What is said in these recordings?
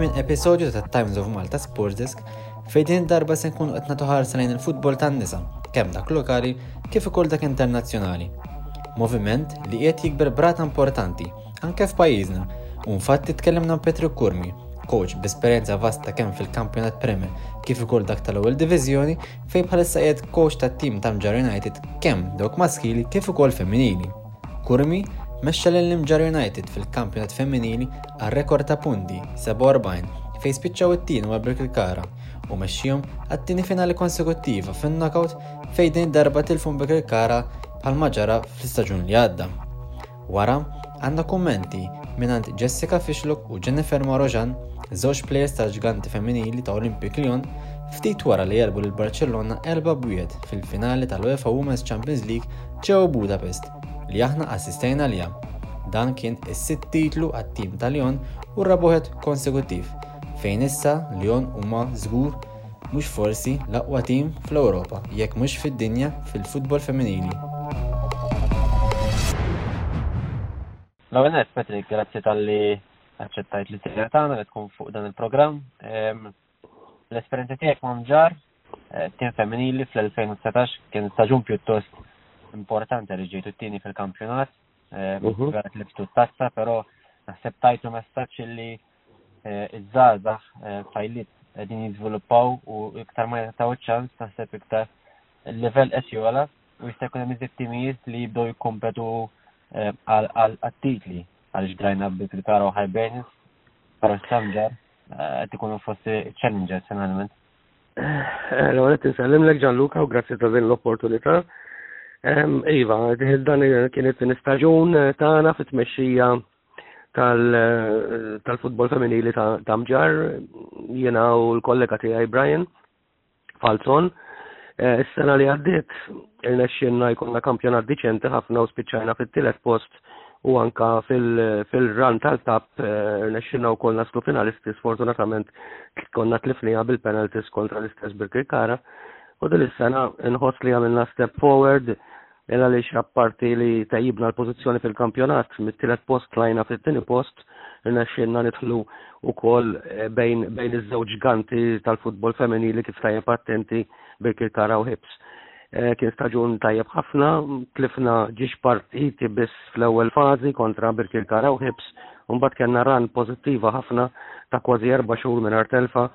minn episodju ta' Times of Malta Sports Desk fejn din darba se nkunu qed nagħtu ħarsa lejn il-futbol tan-nisa, kemm dak lokali kif ukoll dak internazzjonali. Moviment li qiegħed jikber brata importanti Anke f'pajjiżna, u nfatti tkellimna ma' Patrick Curmi, coach b'esperjenza vasta kemm fil-Kampjonat Premier kif ukoll dak tal-Ewwel Diviżjoni fejn bħalissa qiegħed coach tat-tim tal-Mġar United kemm dawk maskili kif ukoll femminili. Curmi mexxa lil Mġar United fil-Kampjonat Femminili għal rekord ta' punti 47 fejn spiċċaw it-tieni wara Birkirkara u mexxihom għat-tieni finali konsekuttiva fin-knockout fejn din id-darba tilfu minn Birkirkara bħalma ġara fl-istaġun li għadda. Wara, għandna kummenti mingħand Jessica Fishlock u Jennifer Marojan, żewġ plejers tal-ġganti femminili ta' Olympic Lyon, ftit wara li għelbu lil Barċellona erba' b'wieħed fil-finali tal-UEFA Women's Champions League ġewwa Budapest, li aħna assistejna għaliha. Dan kien is-sitt titlu għat-tim ta' Lyon u r-raba' wieħed konsekuttiv, fejn issa Lyon huma żgur Mhux forsi l-aqwa tim fl-Ewropa, jekk mhux fid-dinja fil-futbol femminili. L-ewwel nett, Patrick, grazzi talli aċċettajt l-istedina tagħna li tkun fuq dan il-programm. L-esperjenza tiegħek ma' Mġar, tim femminili fl-2019 kien staġun pjuttost importanti li ġejtu t-tieni fil-kampjonat. Għarat li ftu t-tazza, però naħseb tajtu messaġġ li eh, iż-żgħażagħ eh, fajlit qegħdin jiżviluppaw u iktar ma jagħtaw iċ-ċans taħseb iktar il-livell qed jola u jista' jkun hemm iżid timijiet li jibdew jikkompetu eh, għal-titli għaliex grajna bikri taraw Hibernians, taraw Challenger, qed ikunu fost Challenger finalment. Allora, qed insellem lek Ġanluka u grazzi ta' din l-opportunità. Iva, dan kienet nistaġun eh, tagħna fit-tmexxija tal-futbol tal femminili ta' mġar, jena u l-kollega tiegħi Brian Falzon. Eh, is-sena li għaddiet irnexxinna jkunna kampjonat diċenti ħafna u spiċċajna fit-tielet post u anka fil-run tal-tap eh, irnexxinna wkoll naslu finalisti sfortunatament konna tlifnija bil-penalties kontra l-istess Birkirkara. U din is-sena nħoss li għamilna step forward Mela għaliex apparti li tajjibna l-pożizzjoni fil-kampjonat, mit-tielet post tlajna fit-tieni post, rnexxielna nidħlu wkoll eh, bejn bejn iż-żewġ ġganti tal-futbol femminili kif tajjeb attenti Birkirkara u Hips. Eh, kien staġun tajjeb ħafna, tlifna ġiex partiti biss fl-ewwel fażi kontra Birkir Karaw Hips, mbagħad kellna ran pożittiva ħafna ta' kważi erba' xhur minn telfa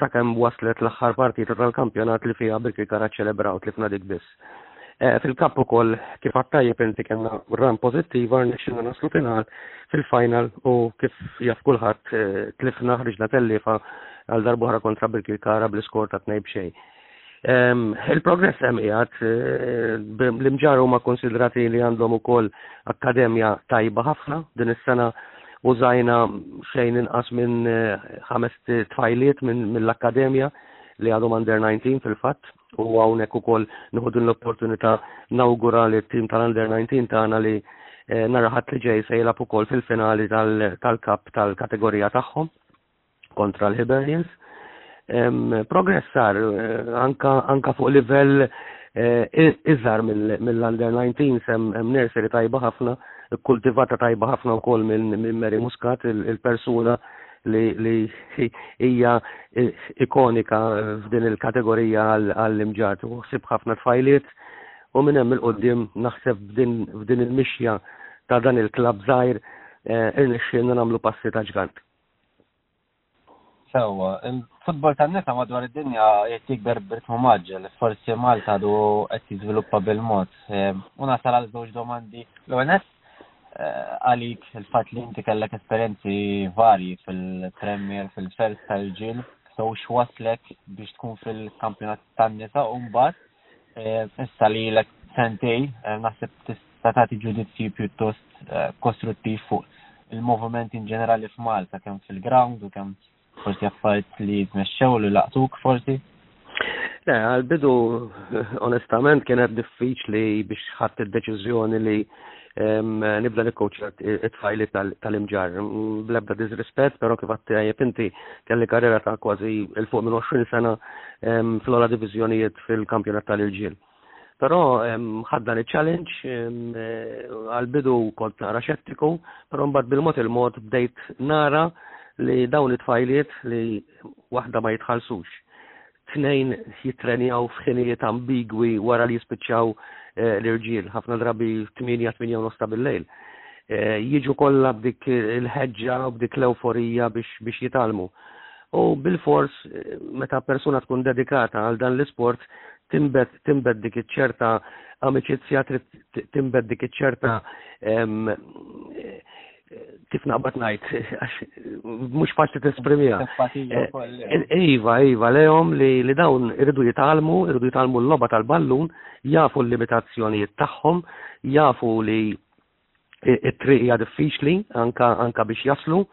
sakemm waslet l-aħħar partita tal-kampjonat li fiha Birkir Kara ċelebraw tlifna dik biss. Eh, fil-kapp ukoll kif għattajja inti kellna run pożittiva rnexxina naslu final fil-final u kif jaf kulħadd eh, tlifna ħriġna tellifa għal darbohra kontra bil-kirkara bl-iskor ta' tnejb xejn. Ehm, il-progress hemm qiegħed eh, l-imġar huma konsidrati li għandhom ukoll akkademja tajba ħafna din is-sena użajna xejn inqas minn ħames tfajliet mill-akkademja li għadhom under 19 fil-fatt U hawnhekk ukoll nieħu din l-opportunità nawgura li t-tim tal-Under 19 tagħna li eh, nara ħadd li ġej se jilgħab ukoll fil-finali tal-kap tal-kategorija tagħhom kontra l-Hibernians. Progressar eh, anka fuq livell eh, iżar mill-Under 19 sem nursery tajba ħafna, kultivata tajba ħafna wkoll minn Mary Muscat il-persuna li li hija ikonika f'din il-kategorija għall-imġar u ħsib ħafna tfajliet u minn hemm il-qudiem naħseb f'din il-mixja ta' dan il-klab żgħir eh, irnexxielna nagħmlu passi ta' ġgant. Sewwa, il-futbol tan-nisa madwar id-dinja qed jikber b'ritmu maġġel, forsi Malta du qed jiżviluppa bil-mod. Eh, u nasal għal żewġ domandi l-onet għalik il-fat li inti kellek esperjenzi varji fil-Premier, fil-Fels tal-ġil, so x'waslek biex tkun fil-kampjonat tan-nisa u mbagħad eh, issa li l sentej eh, naħseb tista' tagħti ġudizzji pjuttost eh, kostruttiv fuq il-moviment in ġenerali f'Malta kemm fil-ground u kemm Forsi għaffajt li jitmexxew li laqtuk forsi? Le, għal-bidu, onestament, kienet diffiċli biex ħadd id-deċiżjoni li nibda nikkoċja it-tfajli tal-imġar. Blebda disrispett, pero kif għattajja inti kelli karriera ta' kważi il-fuq minn 20 sena fl-ola divizjonijiet fil-kampjonat tal-irġiel. Però ħadd dan iċ-challenge għall-bidu kont nara xettiku, però mbagħad bil-mod il-mod bdejt nara li dawn it-tfajliet li waħda ma jitħallsux. Tnejn jittrenjaw f'ħinijiet ambigwi wara li jispiċċaw eh, l-irġiel, ħafna drabi 8-8 nosta bil-lejl. Eh, jiġu kollha b'dik il-ħeġġa u b'dik l-euforija biex jitalmu. U bil-fors, eh, meta persuna tkun dedikata għal dan l-isport, Tinbet, tinbet dik iċ-ċerta amicizzja, trid tinbet dik iċ-ċerta kif naqbad ngħid, mhux faċli tesprimiha. Iva, iva, lehom li dawn iridu jitalmu, iridu jitalmu l-logħba tal-ballun, jafu l-limitazzjonijiet tagħhom, jafu li it-triq hija diffiċli anka, anka biex jaslu,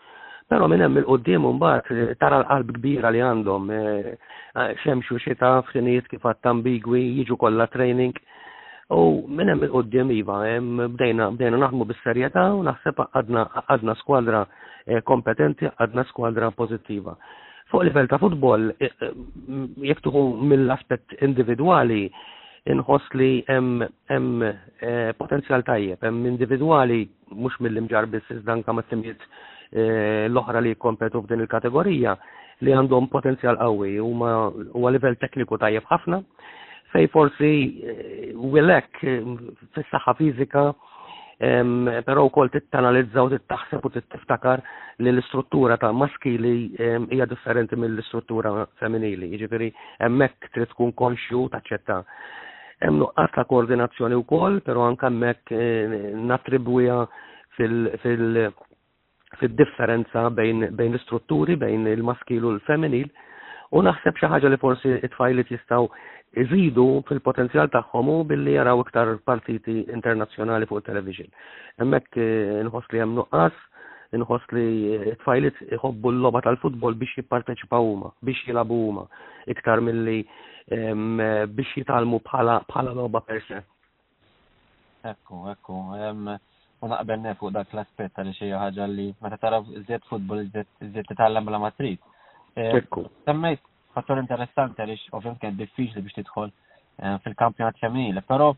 però minn hemm il-qudiem mbagħad eh, tara l-qalb kbira li għandhom eh, eh, xemxu xita f'sinijiet kif għadd ambigwi jiġu kollha training. U minn hemm il-qudiem iva, bdejna bdejna naħdmu bis-serjetà u naħseb għadna skwadra kompetenti, għadna skwadra pożittiva. Fuq livell ta' futbol, jekk tuħu mill-aspett individwali, inħoss li hemm Eh, potenzjal tajjeb, hemm individwali mhux mill-imġar biss iżda anke ma' timijiet eh, l-oħra li jikkompetu f'din il-kategorija li għandhom potenzjal qawwi u huwa livell tekniku tajjeb ħafna fej forsi eh, willek fis-saħħa fiżika però wkoll tittanalizza u tittaħseb u tittiftakar li l-istruttura ta' maskili hija differenti mill-istruttura femminili, jiġifieri hemmhekk trid tkun konxju taċċetta Hemm nuqqas ta' koordinazzjoni wkoll, però anke hemmhekk eh, nattribwiha fil-differenza bejn l-istrutturi, bejn il-maskil u l-femminil, u naħseb xi ħaġa li forsi it-tfajlit jistgħu iżidu fil-potenzjal tagħhom u billi jaraw iktar partiti internazzjonali fuq television. Hemmhekk eh, inħoss li hemm nuqqas, inħoss li t-tfajlit iħobbu l-logħba tal-futbol biex jipparteċipaw huma, biex jilagħbu huma iktar milli biex jitalmu bħala logħba per se. Ekku, ekku, u naqbel ne fuq dak l-aspett għal xi ħaġa li meta tara iżjed futbol iżjed titgħallem bla matrit. Ekku. Semmejt fattur interessanti għaliex ovvjament kien diffiċli biex tidħol eh, fil-kampjonat femminile, però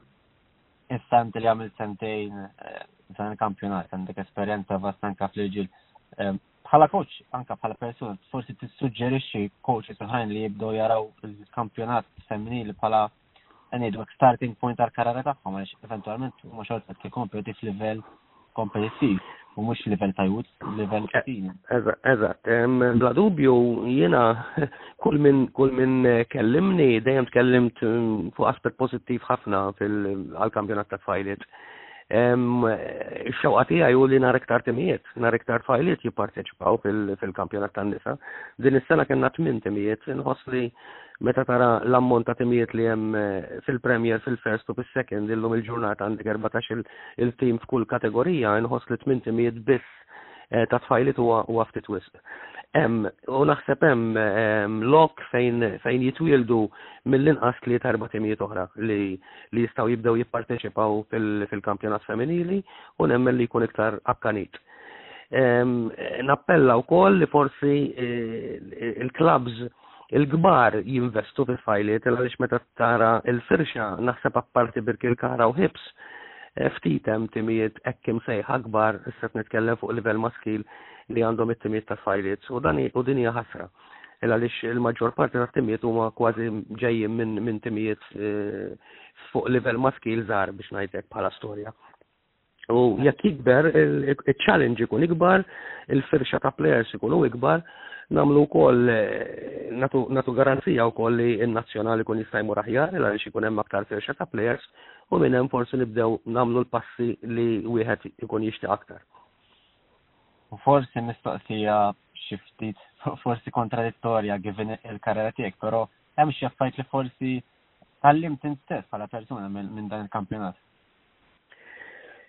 issa inti li għamil sentejn eh, dan il-kampjonat għandek esperjenza vast anka fl-irġiel eh, Bħala coach, anke bħala persuna, forsi tissuġġerixxi coaches oħrajn li jibdew jaraw il-kampjonat femminili bħala ngħidu starting point tal-karriera tagħhom għax eventwalment huma xorta qed jikkompeti f'livell kompetittiv u mhux livell ta' youth, livell eh, katini. Eżatt, bla dubju jiena kull minn kull minn eh, kellimni dejjem tkellimt mm, fuq aspett pożittiv ħafna fil-kampjonat ta' tfajliet. Ix-xewqa tiegħi u li nhar iktar timijiet, nhar iktar tfajliet jipparteċipaw fil-kampjonat tan-nisa. Din is-sena kellna tmien timijiet, inħoss li meta tara l-ammont ta' timijiet li hemm eh, fil-Premier, fil-First u fis-Second illum il-ġurnata għandek 14 il-tim f'kull kategorija, inħoss li tmien timijiet biss eh, ta' tfajliet huwa ftit wisq. U naħseb hemm lok fejn jitwieldu mill-inqas li tarba timijiet oħra li li jistgħu jibdew jipparteċipaw fil-kampjonat femminili u nemmen li jkun iktar akkanit. Nappella wkoll li forsi eh, il-klabs il-kbar jinvestu fi fajliet għaliex meta tara il-firxa naħseb apparti birki l-kara u ħibs eh, ftitem timijiet ekkim sejħa kbar, s-set nitkellem fuq livell maskil li għandhom it-timijiet ta' fajliet u dani u dinja ħasra. il għaliex il-maġġor parti ta' timijiet huma kważi ġejjin minn min timijiet eh, fuq livell maskil żgħar biex ngħidlek bħala storja. U jekk jikber, il-challenge ikun ikbar, il-firxa ta' players ikunu ikbar, namlu kol eh, natu, natu garanzija u kol li il-nazjonali kun jistajmu raħjar, il għalix ikun hemm aktar firxa ta' players, u minn hemm forsi nibdew namlu l-passi li wieħed ikun jixti aktar. U forsi mistoqsija xi ftit forsi kontradittorja given il-karriera tiegħek, però hemm xi affarijiet li forsi tgħallimt int stess bħala persuna minn dan il-kampjonat.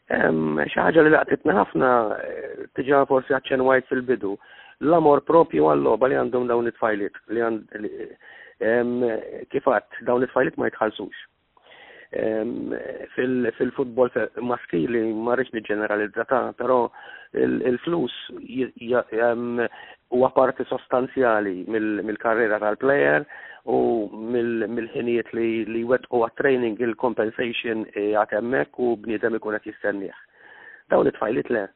Xi ħaġa li laqtitna ħafna eh, tiġa forsi aċċenwajt fil-bidu. L-amor propju għall-logħba li għandhom dawn it-tfajlit li għand kif għadd dawn it-tfajlit ma jitħallsux. fil-futbol maskili ma rridx niġġeneralizza ta' però il-flus huwa parti sostanzjali mill-karriera tal-plejer u mill-ħinijiet li jwettqu għat-training il-compensation għad hemmhekk u bniedem ikun qed jistennieh. Dawn it-tfajlit le.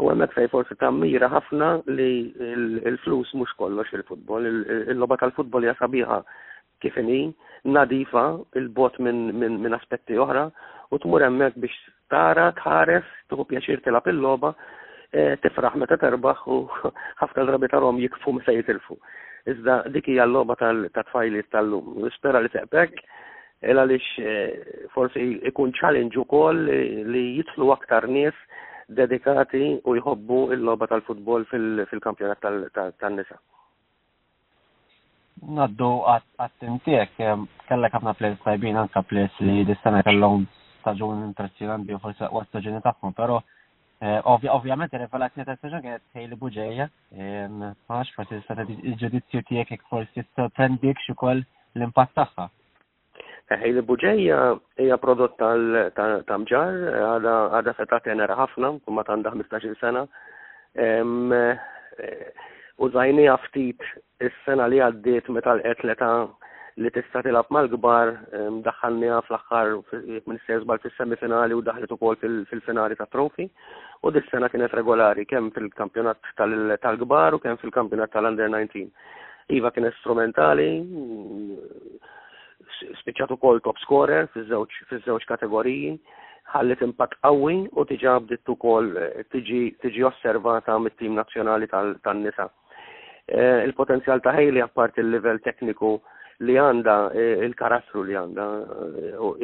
U hemmhekk fejn forsi tammira ħafna li l-flus mhux kollox il-futbol, il-logħba tal-futbol hija sabiħa kif inhi, nadifa, 'il bogħod minn aspetti oħra, u tmur hemmhekk biex tara, tħares, tieħu pjaċir tilgħab il-logħba, e, tifraħ meta terbaħ u ħafna drabi tarhom jikfu meta jitilfu. Iżda dik hija l-logħba tat-tfajliet tal-lum. Nispera li teqbek, il għaliex e, forsi ikun challenge ukoll li jitlu aktar nies dedikati u jħobbu il-logħba tal-futbol fil-kampjonat tan-nisa. Naddu għat-tim tiegħek, kellek ħafna plejers tajbin anke plejers li dis-sena kellhom staġun impressjonanti u forsi aqwa staġuni tagħhom, però eh, ovvjament ir-rivelazzjoni ta' staġun kienet Hailey Buġeja, għax forsi tista' il-ġudizzju tiegħek forsi sorprendikx ukoll l-impatt tagħha. Eħi, li buġeja hija prodott ta' mġar, għada se ta' tenera ħafna, kumma tanda 15 sena. U zajni ftit is-sena li għaddiet meta l-qed l-età li tista' tilab mal-kbar, daħħalni fl-aħħar minn sezbal fis-semifinali u daħlet ukoll fil-finali ta' trofi. U dis-sena kienet regolari kemm fil-kampjonat tal-kbar u kemm fil-kampjonat tal-under 19. Iva kien strumentali, spiċċat ukoll top scorer fiż-żewġ kategoriji, ħallet impatt qawwi u diġà bdiet ukoll eh, tiġi osservata mit-tim nazzjonali tan-nisa. Eh, il-potenzjal ta' ħejli apparti il-livell tekniku li għanda eh, il-karattru li għanda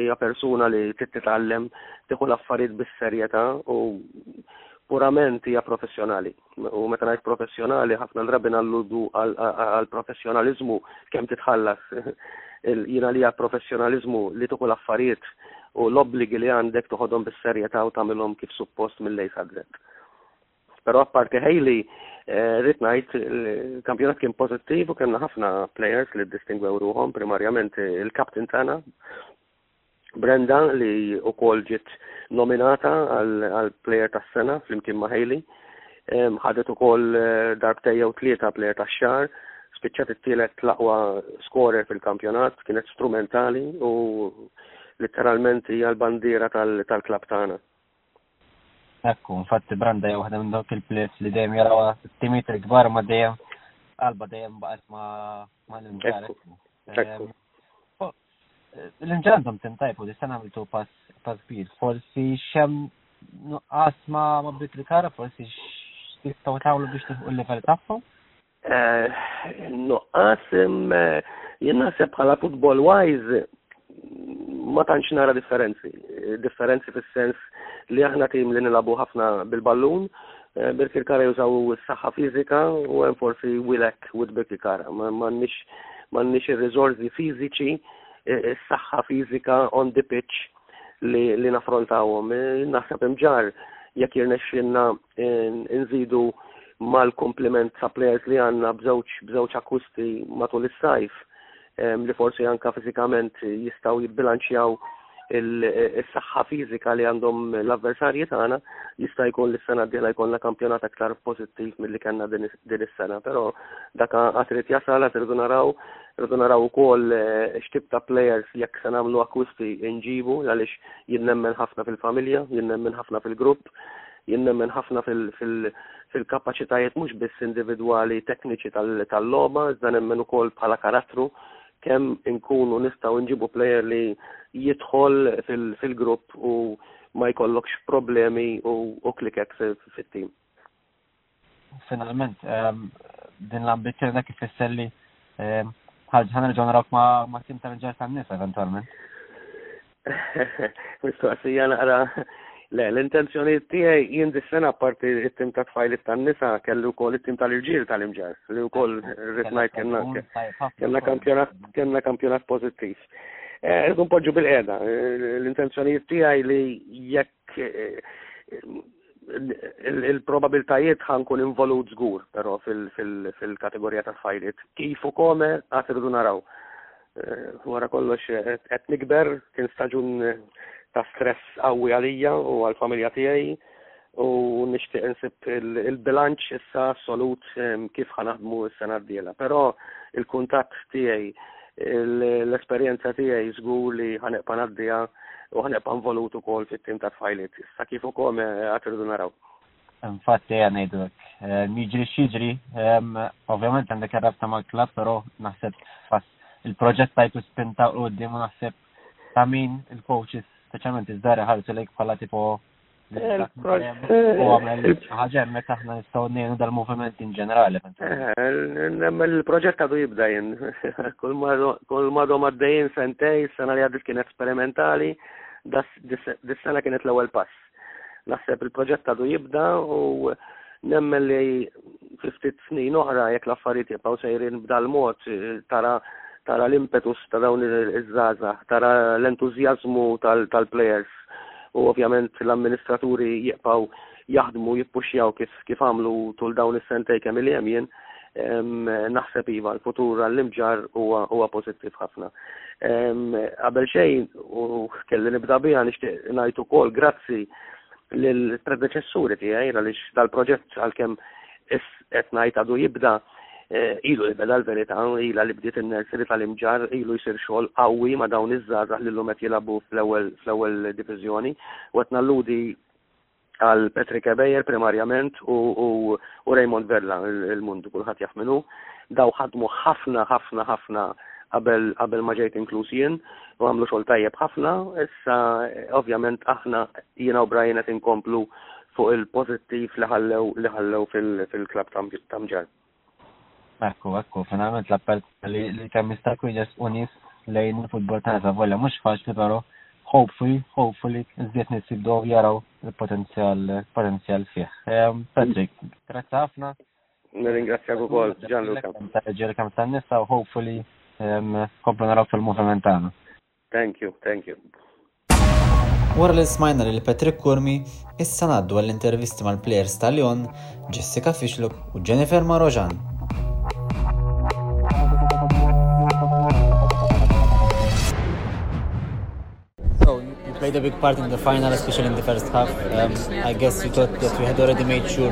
hija persuna li titgħallem tieħu l-affarijiet bis-serjetà u purament hija professjonali. u meta ngħid professjonali ħafna drabi nalludu għal professjonaliżmu kemm titħallas jiena li għal professjonaliżmu li tuħu l-affarijiet u l-obbligi li għandek toħodhom bis-serjetà u tagħmilhom kif suppost mill-lejs għadżet. Però apparti ħejli, eh, rrit ngħid il-kampjonat kien pożittiv u kellna ħafna players li ddistingwew ruhom primarjament il-kaptin tagħna Brenda li wkoll ġiet nominata għal player tas-sena flimkien ma' Haley. Ħadet ukoll eh, darbtej jew tlieta player tax-xahar, spiċċat it-tielet l-aqwa skorer fil-kampjonat, kienet strumentali u letteralment hija l-bandiera tal-klab tagħna. Ekku, infatti Branda jew waħda minn dawk il-plejers li dejjem jaraw timiet il-kbar ma dejjem qalba dejjem baqgħet ma ma l-inġar. L-inġandom tim tajb u distan għamiltu pass kbir. Forsi xem nuqqas ma bit li kara, forsi xistaw tawlu biex tilħu l-level tagħhom? Eh, nuqqas eh, jien naħseb bħala football wise ma tantx nara differenzi. Differenzi fis-sens li aħna tim li nilabu ħafna bil-ballun, Eh, Birkirkara jużaw s-saħħa fiżika u hemm forsi wilek u Birkirkara. M'għandniex ir-riżorsi fiżiċi, eh, s-saħħa fiżika on the pitch li naffrontawhom. Eh, naħseb imġar jekk jirnexxinna nżidu mal-komplement ta' players li għandna bżewġ bżewġ akkusti matul is-sajf li forsi anka fiżikament jistgħu jibbilanċjaw is-saħħa fiżika li għandhom l-avversarji tagħna, jista' jkun li s-sena d-dieħla jkollna kampjonat aktar pożittiv milli kellna din is-sena, però dak għad irid jasal għad irdu naraw, irdu naraw ukoll eh, x'tip ta' players jekk se nagħmlu akkwisti nġibu għaliex jien nemmen ħafna fil-familja, jien nemmen ħafna fil-grupp, Jien nemmen ħafna fil-kapaċitajiet mhux biss individwali tekniċi tal-logħba, iżda nemmen ukoll bħala karattru kemm inkunu nistgħu nġibu plejer li jidħol fil-grupp u ma jkollokx problemi u klikek fit-tim. Finalment, ehm, din l-ambizzjoni dak ifisser li ehm, ħarġ ħan nerġgħu narawk ma' tim ta' rġal tan-nies eventwalment. Mistoqsija naqra Le, l-intenzjoni tiegħi jien dis-sena apparti it-tim ta' tfajlit tan-nisa kellu wkoll it-tim tal-irġiel tal-imġar li wkoll rrid ngħid kellna kampjonat kellna kampjonat pożittiv. Eh, Irkun poġġu bil-qiegħda, eh, l-intenzjonijiet tiegħi li jekk il-probabiltajiet ħankun involut żgur, però fil-kategorija ta' fajrit. Kif u kome għad irridu naraw. Eh, wara kollox eh, qed nikber kien staġun eh, ta' stress qawwi għalija u għall-familja tiegħi u nixtieq insib il-bilanċ issa assolut kif ħanaħdmu s-sena d-diela. Però il-kuntatt tiegħi L-esperjenza tiegħi żgur li ħaneqpa ngħaddiha u ħaneqpa nvolut ukoll fit-tim ta' tfajliet. Issa kif ukoll eh, għad irridu naraw. Infatti għan ngħidlek, eh, jiġri x'jiġri, ehm, ovvjament għandek ir-rabta mal-klabb, però naħseb il-proġett tajtu spinta u d u naħseb ta' min il-coaches speċjalment iż-dara ħarsu lejk bħala tipo U għamel ħaġa hemmhekk aħna nistgħu ngħinu dal-moviment in ġenerali. Nemmel il-proġett għadu jibda jien. Kull madhom għaddejjin sentej, sena li għaddit kien esperimentali, dis-sena kienet l-ewwel pass. Naħseb il-proġett għadu jibda u nemmen li ftit snin oħra jekk l-affarijiet jibqgħu sejrin b'dal mod tara tara l-impetus ta' dawn iż-żgħażagħ, tara l-entużjażmu tal-players. u ovvjament l-amministraturi jibqgħu jaħdmu jippuxjaw kif kif għamlu tul dawn is-sentej kemm li hemm jien naħseb iva l-futur għall-imġar huwa pożittiv ħafna. Qabel xejn u kelli nibda biha nixtieq ngħid ukoll grazzi lill-predeċessuri tiegħi għaliex dal-proġett għalkemm Is, qed ngħid għadu jibda, ilu li beda l-verità, ilha li bdiet in-nursery tal-Imġarr, ilu jsir xogħol qawwi ma' dawn iż-żgħażagħ li llum qed jilagħbu fl-ewwel fl-ewwel diviżjoni u qed nalludi għal Patrick Ebejer primarjament u, u, u Raymond Verla il-mundu kulħadd jaf minnu. Daw ħadmu ħafna ħafna ħafna qabel qabel ma ġejt inkluż jien u għamlu xogħol tajjeb ħafna. Issa ovvjament aħna jiena u Brian qed inkomplu fuq il-pożittiv li ħallew li ħallew fil-klabb ta' Mġarr. Ekku, ekku, finalment l-appell li kemm jista' jkun jersqu nies lejn il-futbol ta' Zavolja mhux faċli però hopefully, hopefully, iżjed nies jibdew jaraw il-potenzjal fih. Ehm, Patrick, grazzi ħafna. Nirringrazzjak ukoll Gianluca. Ġeri kemm tan-nisa u hopefully ehm, komplu naraw fil-moviment tagħna. Thank you, thank you. Wara li smajna lil Patrick Curmi, issa ngħaddu għall-intervisti mal-plejers ta' Lyon, Jessica Fixluk u Jennifer Marojan. played a big part in the final, especially in the first half. Um, I guess you thought that we had already made sure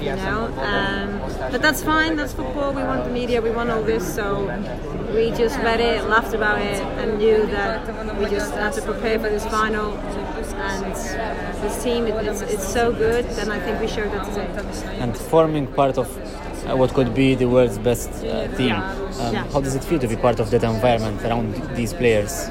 you know. Um, but that's fine, that's football. We want the media, we want all this, so we just read it, laughed about it, and knew that we just had to prepare for this final. And uh, this team, it, it's, it's so good, and I think we showed that today. And forming part of uh, what could be the world's best uh, team. Um, yeah. How does it feel to be part of that environment around these players?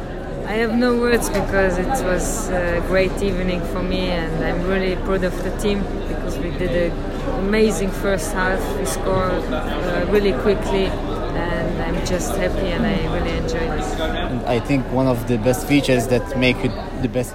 I have no words because it was a great evening for me, and I'm really proud of the team because we did an amazing first half. We scored uh, really quickly and I'm just happy and I really enjoy this. And I think one of the best features that make it the best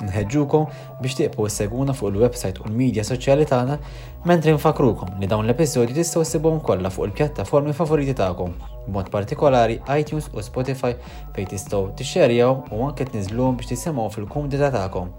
Nħeġġukom biex tibqgħu ssegwuna fuq il-website u l-midja soċjali tagħna, mentri nfakrukom li dawn l-episodji tistgħu ssibhom kollha fuq il-pjattaformi favoriti tagħkom, b'mod partikolari iTunes u Spotify fejn tistgħu tixxerjawhom u anke tniżluhom biex tisimgħu fil-kumdità tagħkom.